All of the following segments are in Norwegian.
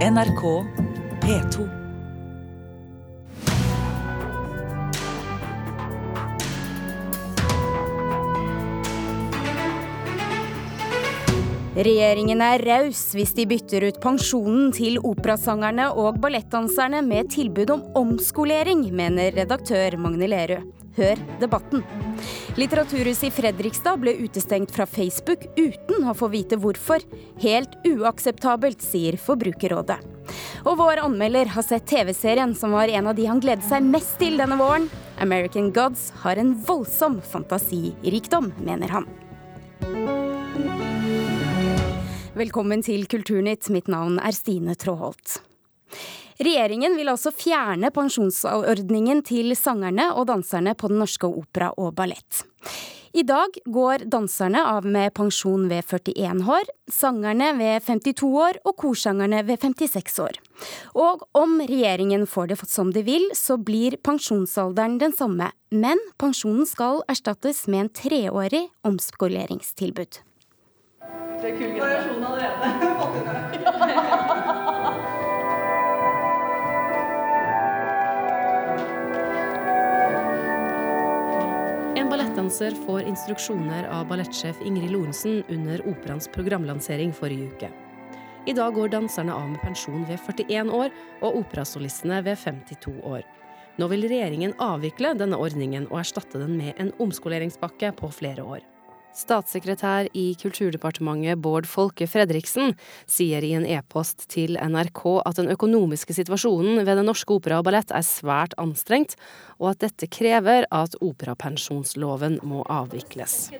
NRK P2. Regjeringen er raus hvis de bytter ut pensjonen til operasangerne og ballettdanserne med tilbud om omskolering, mener redaktør Magne Lerøe. Hør debatten. Litteraturhuset i Fredrikstad ble utestengt fra Facebook uten å få vite hvorfor. Helt uakseptabelt, sier Forbrukerrådet. Og vår anmelder har sett TV-serien som var en av de han gledet seg mest til denne våren. American Gods har en voldsom fantasirikdom, mener han. Velkommen til Kulturnytt. Mitt navn er Stine Tråholt. Regjeringen vil altså fjerne pensjonsordningen til sangerne og danserne på Den norske opera og ballett. I dag går danserne av med pensjon ved 41 år, sangerne ved 52 år og korsangerne ved 56 år. Og om regjeringen får det som de vil, så blir pensjonsalderen den samme, men pensjonen skal erstattes med en treårig omskoleringstilbud. Er variasjon allerede. Ballettdanser får instruksjoner av ballettsjef Ingrid Lorentzen under operaens programlansering forrige uke. I dag går danserne av med pensjon ved 41 år og operasolistene ved 52 år. Nå vil regjeringen avvikle denne ordningen og erstatte den med en omskoleringspakke på flere år. Statssekretær i Kulturdepartementet Bård Folke Fredriksen sier i en e-post til NRK at den økonomiske situasjonen ved Den norske opera og ballett er svært anstrengt, og at dette krever at operapensjonsloven må avvikles.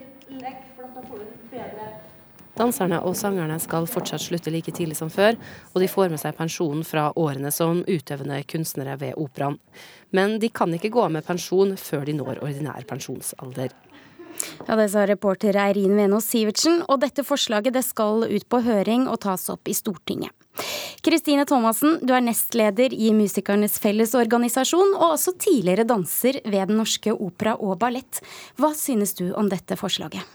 Danserne og sangerne skal fortsatt slutte like tidlig som før, og de får med seg pensjonen fra årene som utøvende kunstnere ved operaen. Men de kan ikke gå av med pensjon før de når ordinær pensjonsalder. Ja, Det sa reporter Eirin Venås Sivertsen, og dette forslaget det skal ut på høring og tas opp i Stortinget. Kristine Thomassen, du er nestleder i Musikernes Fellesorganisasjon, og også tidligere danser ved Den norske opera og ballett. Hva synes du om dette forslaget?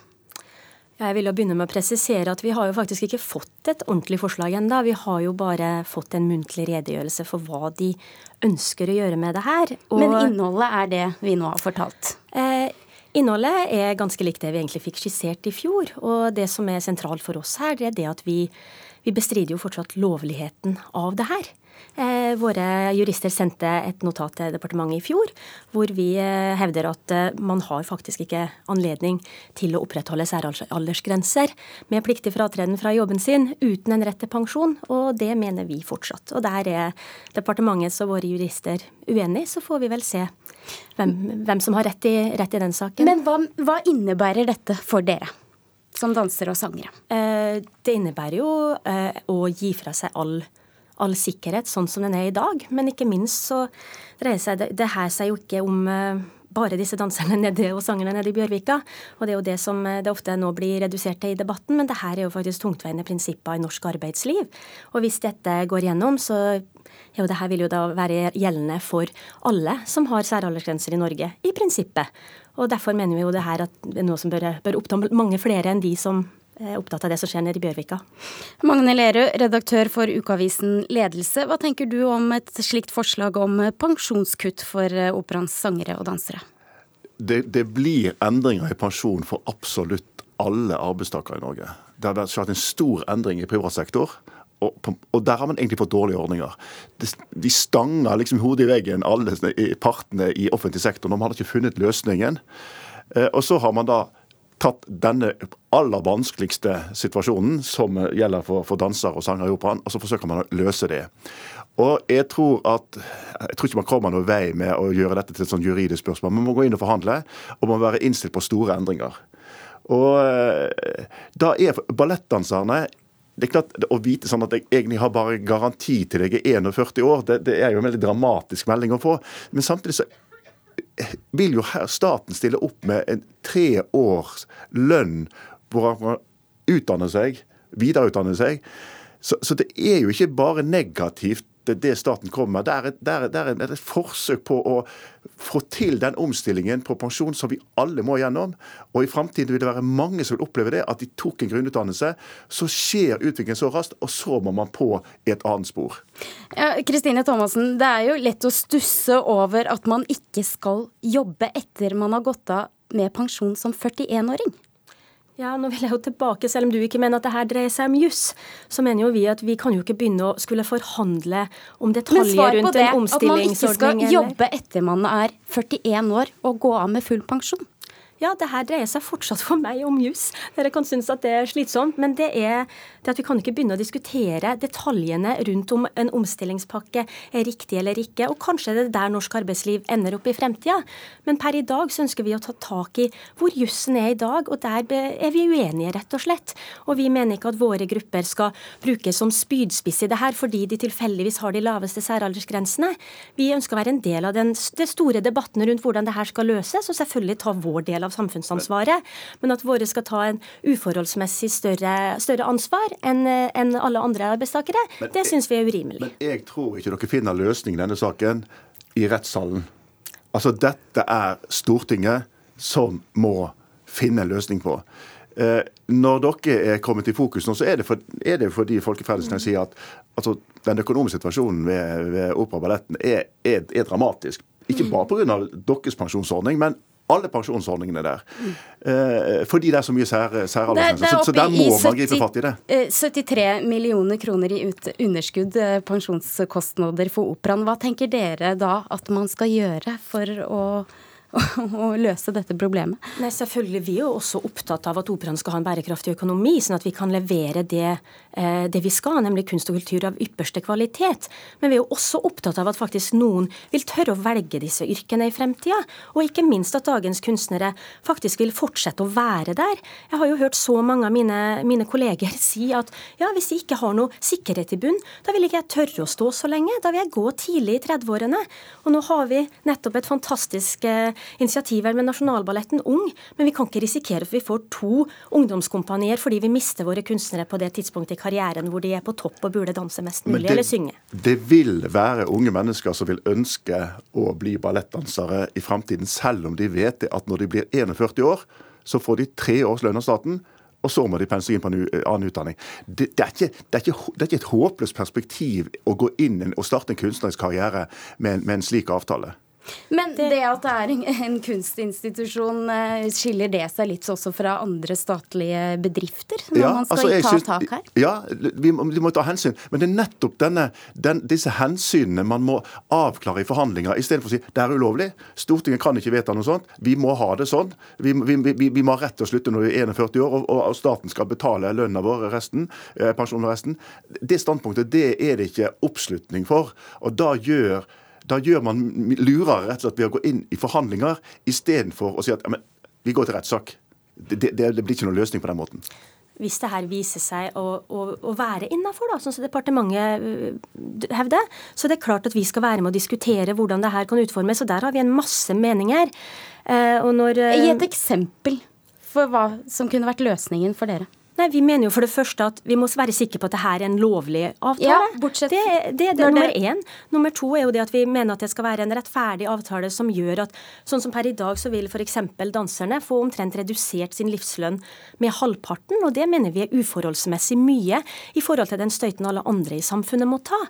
Jeg vil jo begynne med å presisere at Vi har jo faktisk ikke fått et ordentlig forslag ennå. Vi har jo bare fått en muntlig redegjørelse for hva de ønsker å gjøre med det her. Og Men innholdet er det vi nå har fortalt? Eh, Innholdet er ganske likt det vi egentlig fikk skissert i fjor. Og det som er sentralt for oss her, det er det at vi, vi bestrider jo fortsatt lovligheten av det her. Eh, våre jurister sendte et notat til departementet i fjor hvor vi eh, hevder at eh, man har faktisk ikke anledning til å opprettholde særaldersgrenser med pliktig fratreden fra jobben sin uten en rett til pensjon, og det mener vi fortsatt. Og der er departementets og våre jurister uenige, så får vi vel se hvem, hvem som har rett i, rett i, den saken. Men hva, hva innebærer dette for dere? Som dansere og sangere? det innebærer jo å gi fra seg all all sikkerhet sånn som den er i dag. Men ikke minst så dreier seg det, her seg jo ikke om uh, bare disse danserne nede og sangerne nede i Bjørvika. Og det er jo det som eh, det ofte nå blir redusert til i debatten, men det her er jo faktisk tungtveiende prinsipper i norsk arbeidsliv. Og hvis dette går gjennom, så jo, det her vil jo da være gjeldende for alle som har særaldersgrenser i Norge, i prinsippet. Og derfor mener vi jo det her at det er noe som bør, bør oppta mange flere enn de som opptatt av det som skjer nede i Bjørvika. Magne Lerøe, redaktør for ukeavisen Ledelse. Hva tenker du om et slikt forslag om pensjonskutt for eh, operaens sangere og dansere? Det, det blir endringer i pensjon for absolutt alle arbeidstakere i Norge. Det har vært en stor endring i privat sektor. Og, og, der har man egentlig fått dårlige ordninger. De stanger liksom hodet i veggen, alle partene i offentlig sektor. Man hadde ikke funnet løsningen. Eh, og så har man da tatt denne aller vanskeligste situasjonen som gjelder for, for dansere og sangere i operaen, og så forsøker man å løse det. Og Jeg tror at, jeg tror ikke man kommer noen vei med å gjøre dette til et sånn juridisk spørsmål. Man må gå inn og forhandle, og man må være innstilt på store endringer. Og eh, Da er ballettdanserne det er klart, Å vite sånn at jeg egentlig har bare garanti til jeg er 41 år, det, det er jo en veldig dramatisk melding å få. Men samtidig så vil jo her staten stille opp med en tre års lønn hvor man utdanner seg, videreutdanner seg. Så, så, det er jo ikke bare negativt det staten kommer med. Det er, et, det, er, det er et forsøk på å få til den omstillingen på pensjon som vi alle må gjennom. Og i framtiden vil det være mange som vil oppleve det, at de tok en grunnutdannelse. Så skjer utviklingen så raskt, og så må man på et annet spor. Kristine Thomassen, det er jo lett å stusse over at man ikke skal jobbe etter man har gått av med pensjon som 41-åring. Ja, nå vil jeg jo tilbake, Selv om du ikke mener at det her dreier seg om juss, så mener jo vi at vi kan jo ikke begynne å skulle forhandle om detaljer rundt en omstillingsordning. Men svar på det, at man ikke skal jobbe etter man er 41 år og gå av med full pensjon. Ja, det her dreier seg fortsatt for meg om jus. Dere kan synes at det er slitsomt, men det er, det at vi kan ikke begynne å diskutere detaljene rundt om en omstillingspakke er riktig eller ikke. Og kanskje det er der norsk arbeidsliv ender opp i fremtida. Men per i dag så ønsker vi å ta tak i hvor jussen er i dag, og der er vi uenige, rett og slett. Og vi mener ikke at våre grupper skal brukes som spydspiss i det her fordi de tilfeldigvis har de laveste særaldersgrensene. Vi ønsker å være en del av den, den store debatten rundt hvordan det her skal løses, og selvfølgelig ta vår del av samfunnsansvaret, men at våre skal ta en uforholdsmessig større, større ansvar enn en alle andre arbeidstakere, men, det syns vi er urimelig. Men jeg tror ikke dere finner løsning i denne saken i rettssalen. Altså, dette er Stortinget som må finne en løsning på. Eh, når dere er kommet i fokus nå, så er det, for, er det fordi Folkefredriksen sier at altså, den økonomiske situasjonen ved, ved Opera Balletten er, er, er dramatisk. Ikke bare pga. deres pensjonsordning, men alle pensjonsordningene der. Eh, fordi det er så mye sær, særaldersgrenser. Så, så, der må man gripe fatt i det. 73 eh, millioner kroner i ut, underskudd eh, pensjonskostnader for operaen. Hva tenker dere da at man skal gjøre for å å løse dette problemet? Nei, selvfølgelig. Vi er jo også opptatt av at operaen skal ha en bærekraftig økonomi, sånn at vi kan levere det, eh, det, vi skal, nemlig kunst og kultur av ypperste kvalitet. Men vi er jo også opptatt av at faktisk noen vil tørre å velge disse yrkene i fremtida. Og ikke minst at dagens kunstnere faktisk vil fortsette å være der. Jeg har jo hørt så mange av mine, mine kolleger si at ja, hvis de ikke har noe sikkerhet i bunn, da vil ikke jeg tørre å stå så lenge. Da vil jeg gå tidlig i 30-årene. Og nå har vi nettopp et fantastisk eh, er med Nasjonalballetten Ung, men vi kan ikke risikere at vi får to ungdomskompanier fordi vi mister våre kunstnere på det tidspunktet i karrieren hvor de er på topp og burde danse mest mulig, det, eller synge. Det vil være unge mennesker som vil ønske å bli ballettdansere i framtiden, selv om de vet at når de blir 41 år, så får de tre års lønn av staten og så må de pense inn på en annen utdanning. Det, det, er ikke, det, er ikke, det, er ikke, et håpløst perspektiv å gå inn og starte en kunstnerisk karriere med, med en slik avtale. Men det, det at det er en, en, kunstinstitusjon, eh, skiller det seg litt også fra andre statlige bedrifter? Når ja, man skal altså, ta tak her? Ja, vi må, vi må, ta hensyn. Men det er nettopp denne, den, disse hensynene man må avklare i forhandlinger, istedenfor å si det er ulovlig. Stortinget kan ikke vedta noe sånt. Vi må ha det sånn. Vi, vi, vi må ha rett til å slutte når vi er 41 år, og, og staten skal betale lønna vår, resten, eh, pensjonen resten. Det standpunktet det er det ikke oppslutning for. Og da gjør da gjør man lurere rett og slett ved å gå inn i forhandlinger istedenfor å si at ja, vi går til rettssak. Det, det, det, blir ikke noen løsning på den måten. Hvis det her viser seg å, å, å være innafor, sånn som departementet øh, hevder, så det er klart at vi skal være med å diskutere hvordan det her kan utformes. og Der har vi en masse meninger. Eh, når, Gi et eksempel for hva som kunne vært løsningen for dere. Nei, Vi mener jo for det første at vi må være sikre på at det her er en lovlig avtale. Ja, bortsett det, det er det nummer én. Nummer to er jo det at vi mener at det skal være en rettferdig avtale som gjør at sånn som per i dag så vil f.eks. danserne få omtrent redusert sin livslønn med halvparten, og det mener vi er uforholdsmessig mye i forhold til den støyten alle andre i samfunnet må ta.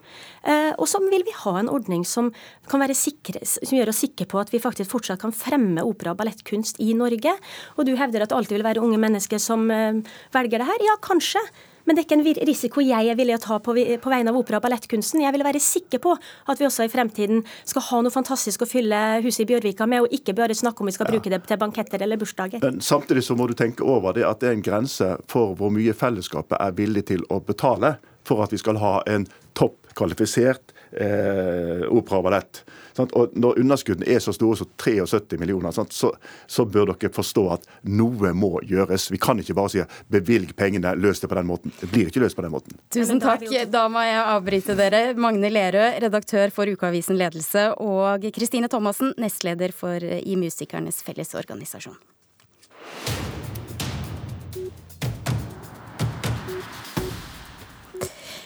Eh, og så vil vi ha en ordning som kan være sikre, som gjør oss sikre på at vi faktisk fortsatt kan fremme opera og ballettkunst i Norge. Og du hevder at det alltid vil være unge mennesker som eh, velger velger det her? Ja, kanskje. Men det er ikke en risiko jeg er villig å ta på, vegne av opera- og ballettkunsten. Jeg vil være sikker på at vi også i fremtiden skal ha noe fantastisk å fylle huset i Bjørvika med, og ikke bare snakke om vi skal bruke det til banketter eller bursdager. Men samtidig så må du tenke over det at det er en grense for hvor mye fellesskapet er villig til å betale for at vi skal ha en topp kvalifisert eh, opera og ballett. Og Når underskuddene er så store som 73 millioner, så, så, bør dere forstå at noe må gjøres. Vi kan ikke bare si bevilg pengene, løs det på den måten. Det blir ikke løst på den måten. Tusen takk. Da må jeg avbryte dere. Magne Lerøe, redaktør for Ukeavisen Ledelse, og Kristine Thomassen, nestleder for I Musikernes Fellesorganisasjon.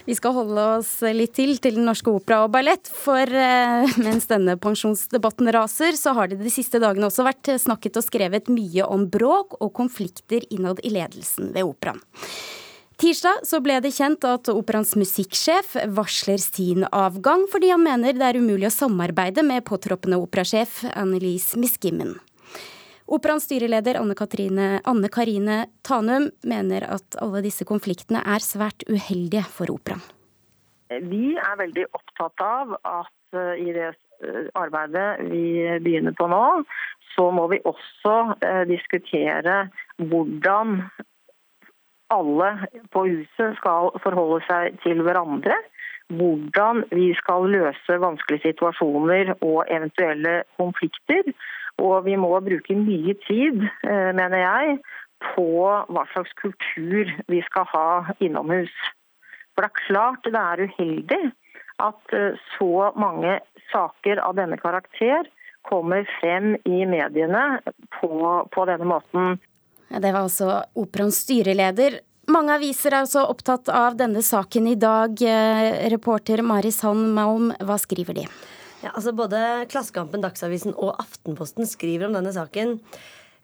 Vi skal holde oss litt til til Den norske opera og ballett, for eh, mens denne pensjonsdebatten raser, så har det de siste dagene også vært snakket og skrevet mye om bråk og konflikter innad i ledelsen ved operaen. Tirsdag så ble det kjent at operaens musikksjef varsler sin avgang fordi han mener det er umulig å samarbeide med påtroppende operasjef Annelise Miskimmen. Operaens styreleder Anne, Katrine, Anne Karine Tanum mener at alle disse konfliktene er svært uheldige for operaen. Vi er veldig opptatt av at eh, i det eh, arbeidet vi begynner på nå, så må vi også eh, diskutere hvordan alle på huset skal forholde seg til hverandre. Hvordan vi skal løse vanskelige situasjoner og eventuelle konflikter. Og vi må bruke mye tid, eh, mener jeg, på hva slags kultur vi skal ha innomhus. For det er klart det er uheldig at eh, så mange saker av denne karakter kommer frem i mediene på, på denne måten. Det var altså operaens styreleder. Mange aviser er altså opptatt av denne saken i dag. Eh, reporter Mari Sand Malm, hva skriver de? Ja, altså Både Klassekampen, Dagsavisen og Aftenposten skriver om denne saken.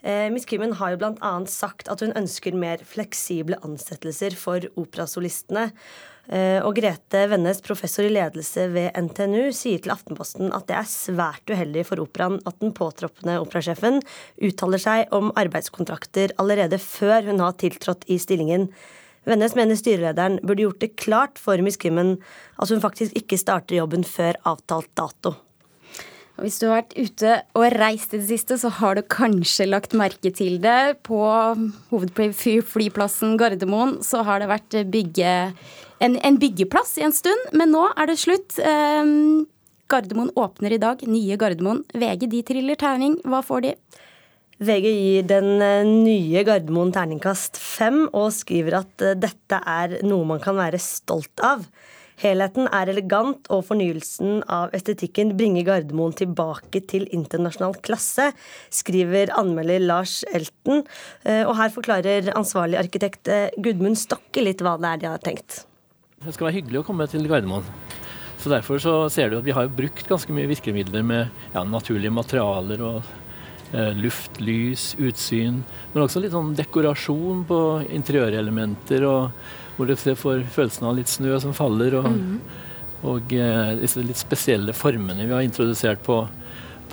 Eh, Miss Kimmen har jo bl.a. sagt at hun ønsker mer fleksible ansettelser for operasolistene. Eh, og Grete Vennes, professor i ledelse ved NTNU, sier til Aftenposten at det er svært uheldig for operaen at den påtroppende operasjefen uttaler seg om arbeidskontrakter allerede før hun har tiltrådt i stillingen. Vennes mener styrelederen burde gjort det klart for Miss Kimmen at hun faktisk ikke starter jobben før avtalt dato. Hvis du har vært ute og reist i det siste, så har du kanskje lagt merke til det. På hovedflyplassen Gardermoen så har det vært bygge, en, en, byggeplass i en stund, men nå er det slutt. Um, Gardermoen åpner i dag. Nye Gardermoen. VG de triller terning. Hva får de? VG gir den eh, nye Gardermoen terningkast fem og skriver at eh, dette er noe man kan være stolt av. Helheten er elegant, og fornyelsen av estetikken bringer Gardermoen tilbake til internasjonal klasse, skriver anmelder Lars Elten. Eh, og her forklarer ansvarlig arkitekt Gudmund Stokke litt hva det er de har tenkt. Det skal være hyggelig å komme til Gardermoen. Så Derfor så ser du at vi har brukt ganske mye virkemidler med ja, naturlige materialer og luft, lys, utsyn. Men også litt sånn dekorasjon på interiørelementer, og hvor du får følelsen av litt snø som faller. Og, mm. og eh, disse litt spesielle formene vi har introdusert på,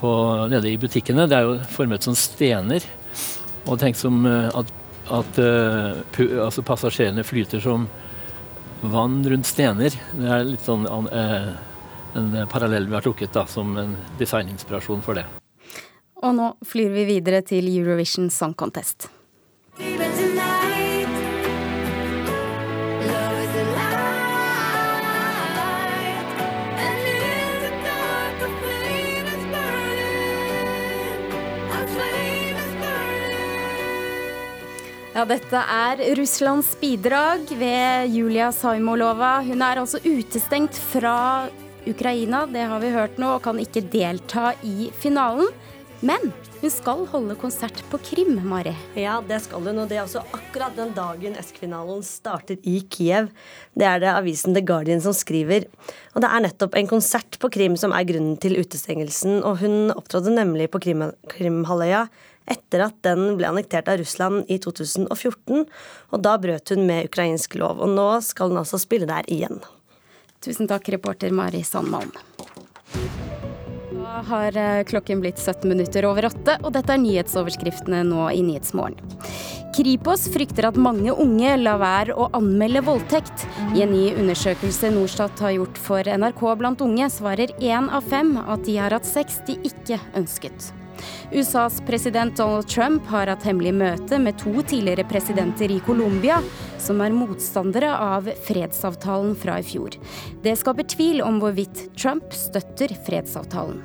på, nede i butikkene. Det er jo formet som stener. Og tenk som eh, at, at altså passasjerene flyter som vann rundt stener. Det er litt sånn en parallell vi har trukket da, som en designinspirasjon for det. Og nå flyr vi videre til Eurovision Song Contest. Ja, dette er Russlands bidrag ved Julia Saimolova. Hun er altså utestengt fra Ukraina, det har vi hørt nå, og kan ikke delta i finalen. Men hun skal holde konsert på Krim, Mari. Ja, det skal hun. Og det er også akkurat den dagen Esk-finalen starter i Kiev. Det er det avisen The Guardian som skriver. Og det er nettopp en konsert på Krim som er grunnen til utestengelsen. Og hun opptrådte nemlig på Krim Krimhalvøya etter at den ble annektert av Russland i 2014. Og da brøt hun med ukrainsk lov. Og nå skal hun altså spille der igjen. Tusen takk, reporter Mari Sandmalm har eh, klokken blitt 17 minutter over åtte, og dette er nyhetsoverskriftene nå i Nyhetsmorgen. Kripos frykter at mange unge lar være å anmelde voldtekt. I en ny undersøkelse Norstat har gjort for NRK blant unge, svarer én av fem at de har hatt sex de ikke ønsket. USAs president Donald Trump har hatt hemmelig møte med to tidligere presidenter i Colombia, som er motstandere av fredsavtalen fra i fjor. Det skaper tvil om hvorvidt Trump støtter fredsavtalen.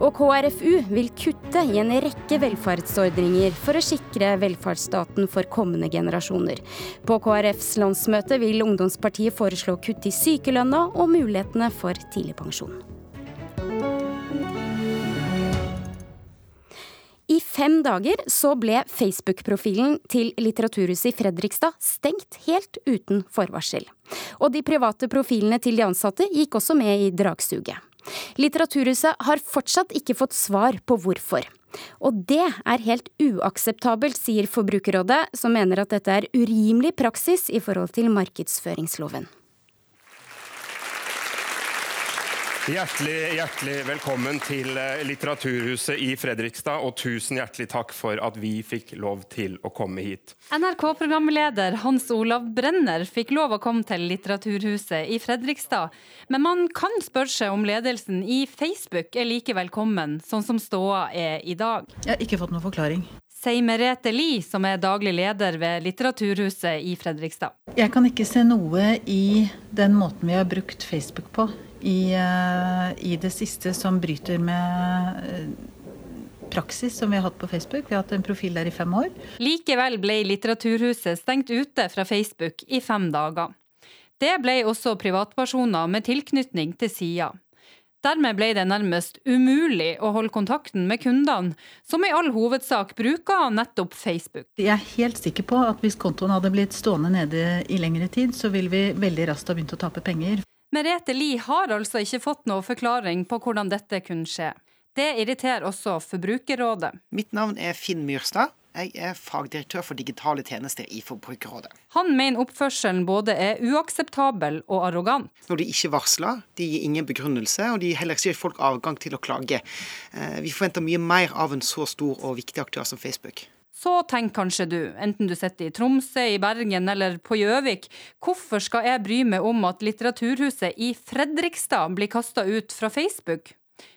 Og KrFU vil kutte i en rekke velferdsordninger for å sikre velferdsstaten for kommende generasjoner. På KrFs landsmøte vil ungdomspartiet foreslå kutt i sykelønna og mulighetene for tidligpensjon. fem dager så ble Facebook-profilen til Litteraturhuset i Fredrikstad stengt helt uten forvarsel. Og de private profilene til de ansatte gikk også med i dragsuget. Litteraturhuset har fortsatt ikke fått svar på hvorfor. Og det er helt uakseptabelt, sier Forbrukerrådet, som mener at dette er urimelig praksis i forhold til markedsføringsloven. Hjertelig, hjertelig velkommen til eh, Litteraturhuset i Fredrikstad, og tusen hjertelig takk for at vi fikk lov til å komme hit. NRK-programleder Hans Olav Brenner fikk lov å komme til Litteraturhuset i Fredrikstad, men man kan spørre seg om ledelsen i Facebook er like velkommen, sånn som ståa er i dag. Jeg har ikke fått noen forklaring sier Merete Lie, som er daglig leder ved Litteraturhuset i Fredrikstad. Jeg kan ikke se noe i den måten vi har brukt Facebook på i, eh, i det siste som bryter med eh, praksis som vi har hatt på Facebook. Vi har hatt en profil der i fem år. Likevel ble Litteraturhuset stengt ute fra Facebook i fem dager. Det ble også privatpersoner med tilknytning til sida. Dermed ble det nærmest umulig å holde kontakten med kundene, som i all hovedsak bruker nettopp Facebook. Jeg er helt sikker på at hvis kontoen hadde blitt stående nede i lengre tid, så ville vi veldig raskt ha begynt å tape penger. Merete Lie har altså ikke fått noe forklaring på hvordan dette kunne skje. Det irriterer også Forbrukerrådet. Mitt navn er Finn Myrstad. Jeg er fagdirektør for digitale tjenester i Forbrukerrådet. Han mener oppførselen både er uakseptabel og arrogant. Når de ikke varsler, de gir ingen begrunnelse, og de heller ikke gir folk adgang til å klage. Eh, vi forventer mye mer av en så stor og viktig aktør som Facebook. Så tenk kanskje du, enten du sitter i Tromsø, i Bergen eller på Gjøvik, hvorfor skal jeg bry meg om at Litteraturhuset i Fredrikstad blir kasta ut fra Facebook?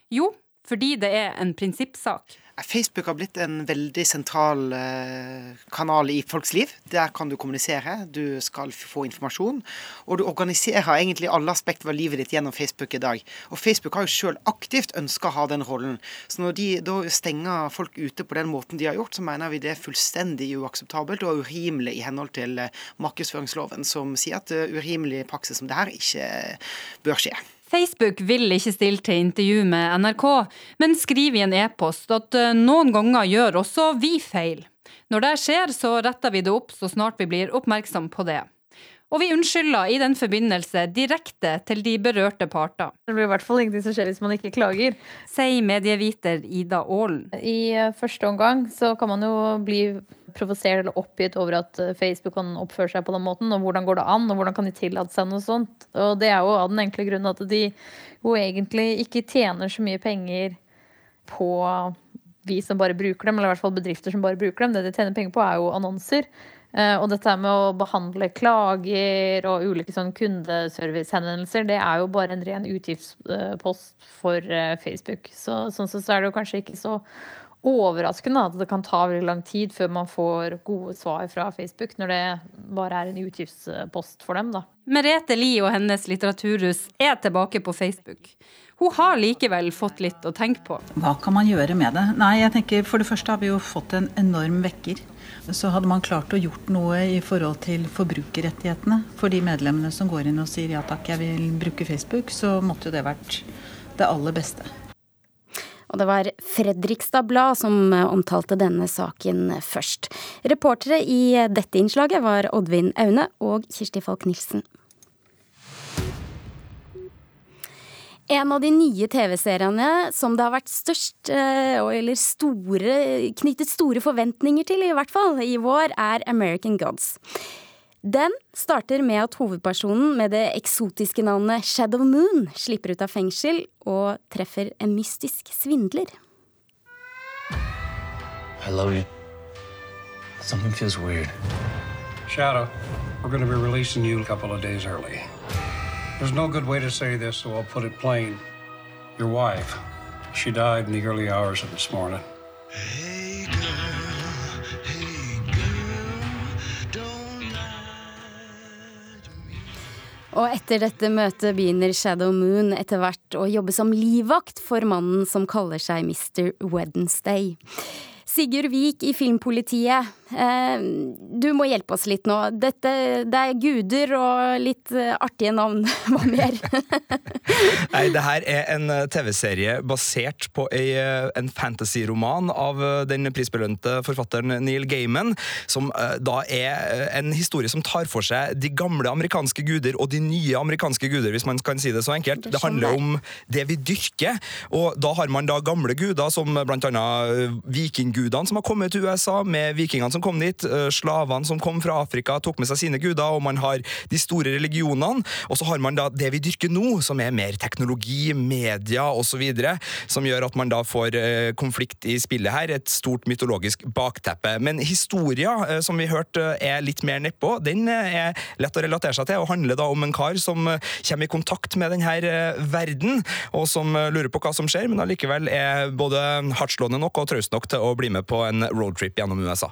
Jo, fordi det er en prinsippsak. Facebook har blitt en veldig sentral eh, kanal i folks liv. Der kan du kommunisere, du skal få informasjon. Og du organiserer egentlig alle aspekter av livet ditt gjennom Facebook i dag. Og Facebook har jo sjøl aktivt ønska å ha den rollen. Så når de da stenger folk ute på den måten de har gjort, så mener vi det er fullstendig uakseptabelt og urimelig i henhold til eh, markedsføringsloven, som sier at eh, urimelig praksis som det her ikke bør skje. Facebook vil ikke stille til intervju med NRK, men skriver i en e-post at eh, noen ganger gjør også vi feil. Når det skjer, så retter vi det opp så snart vi blir oppmerksom på det. Og vi unnskylder i den forbindelse direkte til de berørte parter. Det blir i hvert fall ingenting som skjer hvis man ikke klager. Sier medieviter Ida Aalen. I eh, første omgang så kan man jo bli provosert eller oppgitt over at eh, Facebook kan oppføre seg på den måten. Og hvordan går det an, og hvordan kan de tillate seg noe sånt. Og det er jo av den enkle grunnen at de jo egentlig ikke tjener så mye penger på vi som bare bruker dem, eller i hvert fall bedrifter som bare bruker dem. Det de tjener penger på, er jo annonser. Eh, og dette med å behandle klager og ulike sånn kundeservicehenvendelser, det er jo bare en ren utgiftspost for eh, Facebook. Så, sånn sett så er det jo kanskje ikke så overraskende at det kan ta veldig lang tid før man får gode svar fra Facebook, når det bare er en utgiftspost for dem, da. Merete Lie og hennes litteraturhus er tilbake på Facebook. Hun har likevel fått litt å tenke på. Hva kan man gjøre med det? Nei, jeg tenker For det første har vi jo fått en enorm vekker. Så hadde man klart å gjort noe i forhold til forbrukerrettighetene for de medlemmene som går inn og sier ja takk, jeg vil bruke Facebook, så måtte jo det vært det aller beste. Og det var Fredrikstad Blad som omtalte denne saken først. Reportere i dette innslaget var Oddvin Aune og Kirsti Falk Nilsen. En av de nye TV-seriene som det har vært størst, eh, eller store, knyttet store forventninger til, i hvert fall, i vår, er American Gods. Den starter med at hovedpersonen med det eksotiske navnet Shadow Moon slipper ut av fengsel og treffer en mystisk svindler. I love you. Something feels weird. Shadow, we're going to be releasing you a couple of days early. There's no good way to say this, so I'll put it plain. Your wife, she died in the early hours of this morning. Hey Og etter dette møtet begynner Shadow Moon etter hvert å jobbe som livvakt for mannen som kaller seg Mr. Wednesday. Sigurd Vik i Filmpolitiet, du må hjelpe oss litt nå. Dette, det er guder og litt eh, artige navn. Hva mer? Nei, det her er en eh, TV-serie basert på en fantasy-roman av den prisbelønte forfatteren Neil Gaiman, som da er en historie som tar for seg de gamle amerikanske guder og de nye amerikanske guder, hvis man kan si det så enkelt. Det handler om det vi dyrker, og da har man da gamle guder som blant annet vikinggudene som har kommet til USA, med vikingene som kom dit, eh, slavene som kom fra Afrika, tok med seg sine guder, og man har de store religionene. Og så har man da det vi dyrker nå, som er mer teknologi, media osv., som gjør at man da får eh, konflikt i spillet her, et stort mytologisk bakteppe. Men historia, eh, som vi hørte er litt mer nedpå, den er lett å relatere seg til, og handler da om en kar som kommer i kontakt med denne verden, og som lurer på hva som skjer, men allikevel er både hardtslående nok og traust nok til å bli med på en roadtrip gjennom USA.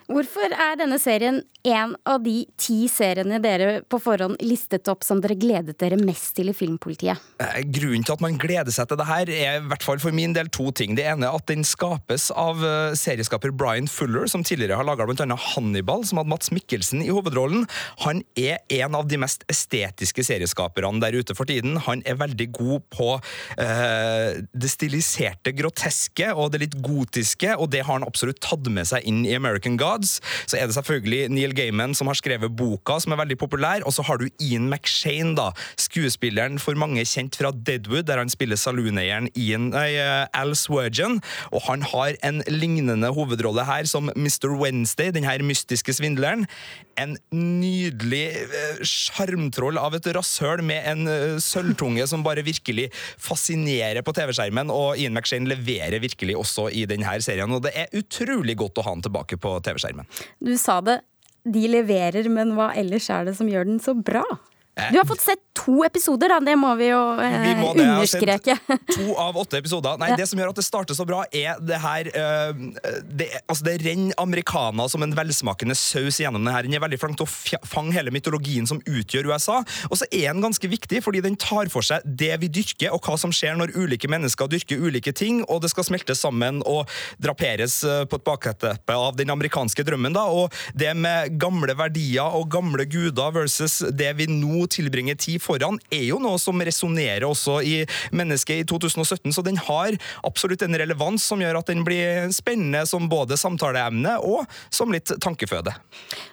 Hvorfor er denne serien en av de ti seriene dere på forhånd listet opp som dere gledet dere mest til i Filmpolitiet? Eh, grunnen til at man gleder seg til det her, er i hvert fall for min del to ting. Det ene er at den skapes av eh, serieskaper Brian Fuller, som tidligere har laga bl.a. Hannibal, som hadde Mats Mikkelsen i hovedrollen. Han er en av de mest estetiske serieskaperne der ute for tiden. Han er veldig god på uh, det stiliserte, groteske og det litt gotiske, og det har han absolutt tatt med seg inn i American God. Gods, så er det selvfølgelig Neil Gaiman som har skrevet boka, som er veldig populær, og så har du Ian McShane, da, skuespilleren for mange kjent fra Deadwood, der han spiller salooneieren eh, Al Swergen, og han har en lignende hovedrolle her som Mr. Wednesday, den her mystiske svindleren. En nydelig eh, sjarmtroll av et rasshøl med en uh, sølvtunge som bare virkelig fascinerer på TV-skjermen, og Ian McShane leverer virkelig også i denne serien, og det er utrolig godt å ha han tilbake på TV-skjermen skjermen. Du sa det, de leverer, men hva ellers er det som gjør den så bra? Du har fått sett to episoder, da. Det må vi jo eh, vi må understreke. to av åtte episoder. Nei, ja. Det som gjør at det starter så bra, er det her uh, Det, altså det renner americana som en velsmakende saus gjennom det her. Den er veldig flink til å fange hele mytologien som utgjør USA. Og så er den ganske viktig, fordi den tar for seg det vi dyrker, og hva som skjer når ulike mennesker dyrker ulike ting, og det skal smeltes sammen og draperes uh, på et bakteppe av den amerikanske drømmen. da, Og det med gamle verdier og gamle guder versus det vi nå tilbringer tid foran, er jo noe som resonnerer også i mennesket i 2017. Så den har absolutt en relevans som gjør at den blir spennende som både samtaleemne og som litt tankeføde.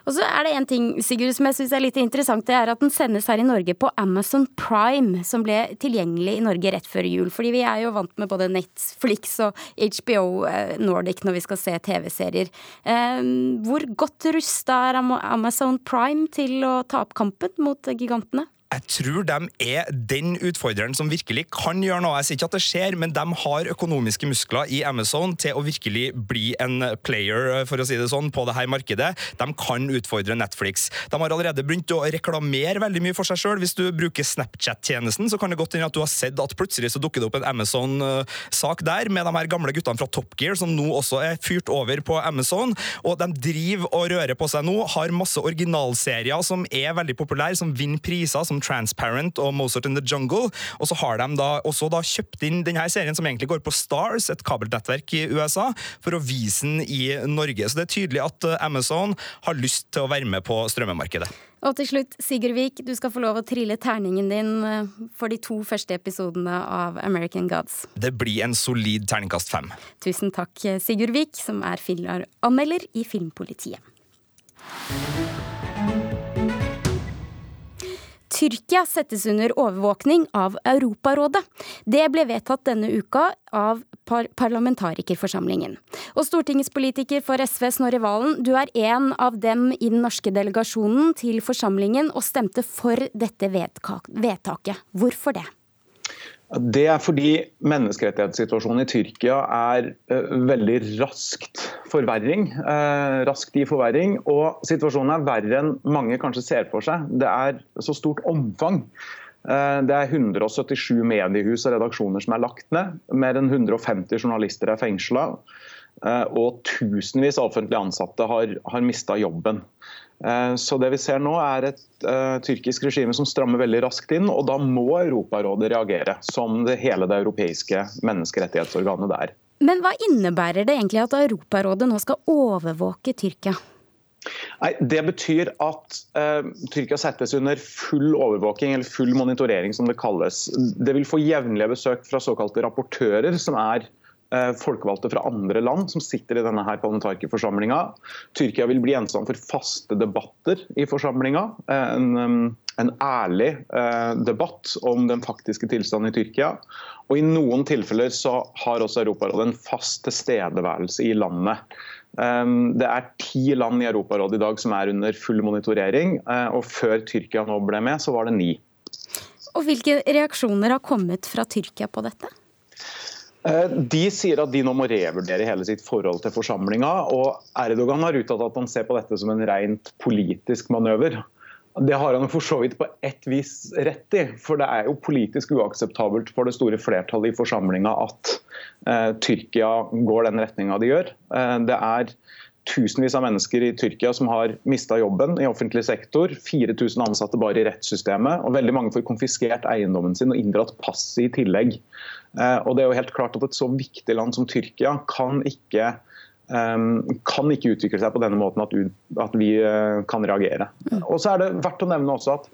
Og så er det en ting Sigurd, som jeg synes er litt interessant, det er at den sendes her i Norge på Amazon Prime, som ble tilgjengelig i Norge rett før jul. Fordi vi er jo vant med både Netflix og HBO eh, Nordic når vi skal se TV-serier. Eh, hvor godt rusta er Amazon Prime til å ta opp kampen mot giganten? Gigantene? Jeg tror de er den utfordreren som virkelig kan gjøre noe. Jeg sier ikke at det skjer, men de har økonomiske muskler i Amazon til å virkelig bli en player for å si det sånn, på det her markedet. De kan utfordre Netflix. De har allerede begynt å reklamere veldig mye for seg sjøl. Hvis du bruker Snapchat-tjenesten, så kan det godt hende at du har sett at plutselig så dukker det opp en Amazon-sak der med de her gamle guttene fra Top Gear, som nå også er fyrt over på Amazon. Og de driver og rører på seg nå, har masse originalserier som er veldig populære, som vinner priser. som Transparent og Mozart in the Jungle. Og så har de da også da kjøpt inn denne serien, som egentlig går på Stars, et kabelnettverk i USA, for å vise den i Norge. Så det er tydelig at eh, Amazon har lyst til å være med på strømmemarkedet. Og til slutt, Sigurd Vik, du skal få lov å trille terningen din eh, for de to første episodene av American Gods. Det blir en solid terningkast fem. Tusen takk, Sigurd Vik, som er filmanmelder i Filmpolitiet. Tyrkia settes under overvåkning av Europarådet. Det ble vedtatt denne uka av par parlamentarikerforsamlingen. Og stortingspolitiker for SV Snorre Valen, du er en av dem i den norske delegasjonen til forsamlingen og stemte for dette vedtaket. Hvorfor det? Det er fordi menneskerettighetssituasjonen i Tyrkia er uh, veldig raskt forverring. Uh, raskt i forverring. Og situasjonen er verre enn mange kanskje ser for seg. Det er så stort omfang. Uh, det er 177 mediehus og redaksjoner som er lagt ned. Mer enn 150 journalister er fengsla. Og tusenvis av offentlig ansatte har, har mista jobben. Eh, så det vi ser nå er et uh, tyrkisk regime som strammer veldig raskt inn, og da må Europarådet reagere, som det hele det europeiske menneskerettighetsorganet det er. Men hva innebærer det egentlig at Europarådet nå skal overvåke Tyrkia? Nei, Det betyr at uh, Tyrkia settes under full overvåking, eller full monitorering som det kalles. Det vil få jevnlige besøk fra såkalte rapportører, som er folkevalgte fra andre land som sitter i denne her parlamentarikerforsamlinga. Tyrkia vil bli gjenstand for faste debatter i forsamlinga. Uh, en, en, ærlig debatt om den faktiske tilstanden i Tyrkia. Og I noen tilfeller så har også Europarådet en fast tilstedeværelse i landet. Det er ti land i Europarådet i dag som er under full monitorering, eh, og før Tyrkia nå ble med, så var det ni. Og Hvilke reaksjoner har kommet fra Tyrkia på dette? Eh, de sier at de nå må revurdere hele sitt forhold til forsamlinga. Og Erdogan har uttalt at han ser på dette som en rent politisk manøver. Det har han for så vidt på ett vis rett i. For det er jo politisk uakseptabelt for det store flertallet i forsamlinga at eh, Tyrkia går den retninga de gjør. Eh, det er tusenvis av mennesker i Tyrkia som har mista jobben i offentlig sektor. 4000 ansatte bare i rettssystemet. Og veldig mange får konfiskert eiendommen sin og inndratt passet i tillegg. Eh, og det er jo helt klart at Et så viktig land som Tyrkia kan ikke Ehm, kan ikke utvikle seg på denne måten at, at vi eh, kan reagere. Mm. Og så er det verdt å nevne også at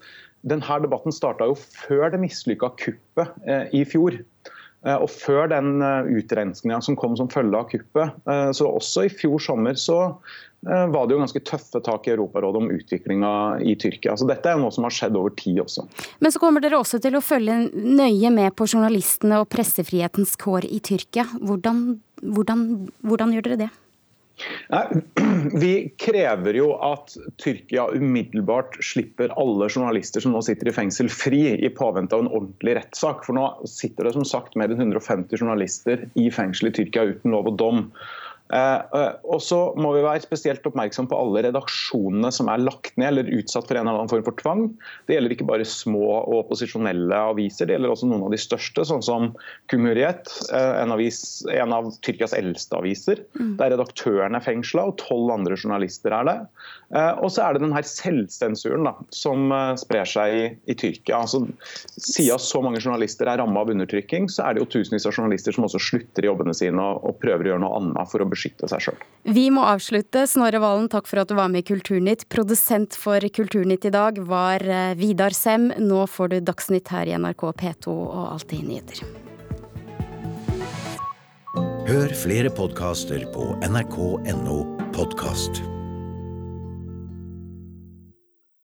denne debatten starta jo før det mislykka kuppet eh, i fjor. Eh, og før den utrenskninga som kom som følge av kuppet. Så også i fjor sommer så var det jo ganske tøffe tak i Europarådet om utviklinga i Tyrkia. Så dette er jo noe som har skjedd over tid også. Men så kommer dere også til å følge nøye med på journalistene og pressefrihetens kår i Tyrkia. Hvordan, hvordan, hvordan gjør dere det? Vi krever jo at Tyrkia umiddelbart slipper alle journalister som nå sitter i fengsel, fri i påvente av en ordentlig rettssak. For nå sitter det som sagt mer enn 150 journalister i fengsel i Tyrkia uten lov og dom. Eh, eh, og så må vi være spesielt oppmerksom på alle redaksjonene som er lagt ned eller utsatt for en eller annen form for tvang. Det gjelder ikke bare små og opposisjonelle aviser, det gjelder også noen av de største, sånn som Kumuriet, eh, en, avis, en av Tyrkias eldste aviser. Mm. Der redaktøren er fengsla, og tolv andre journalister er det. Og så er det den her selvsensuren da, som sprer seg i, i Tyrkia. Altså, siden så mange journalister er ramma av undertrykking, så er det jo tusenvis av journalister som også slutter i jobbene sine og, og prøver å gjøre noe annet for å beskytte seg sjøl. Vi må avslutte. Snorre Valen, takk for at du var med i Kulturnytt. Produsent for Kulturnytt i dag var eh, Vidar Sem. Nå får du Dagsnytt her i NRK P2 og Alltid nyheter. Hør flere podkaster på nrk.no podkast.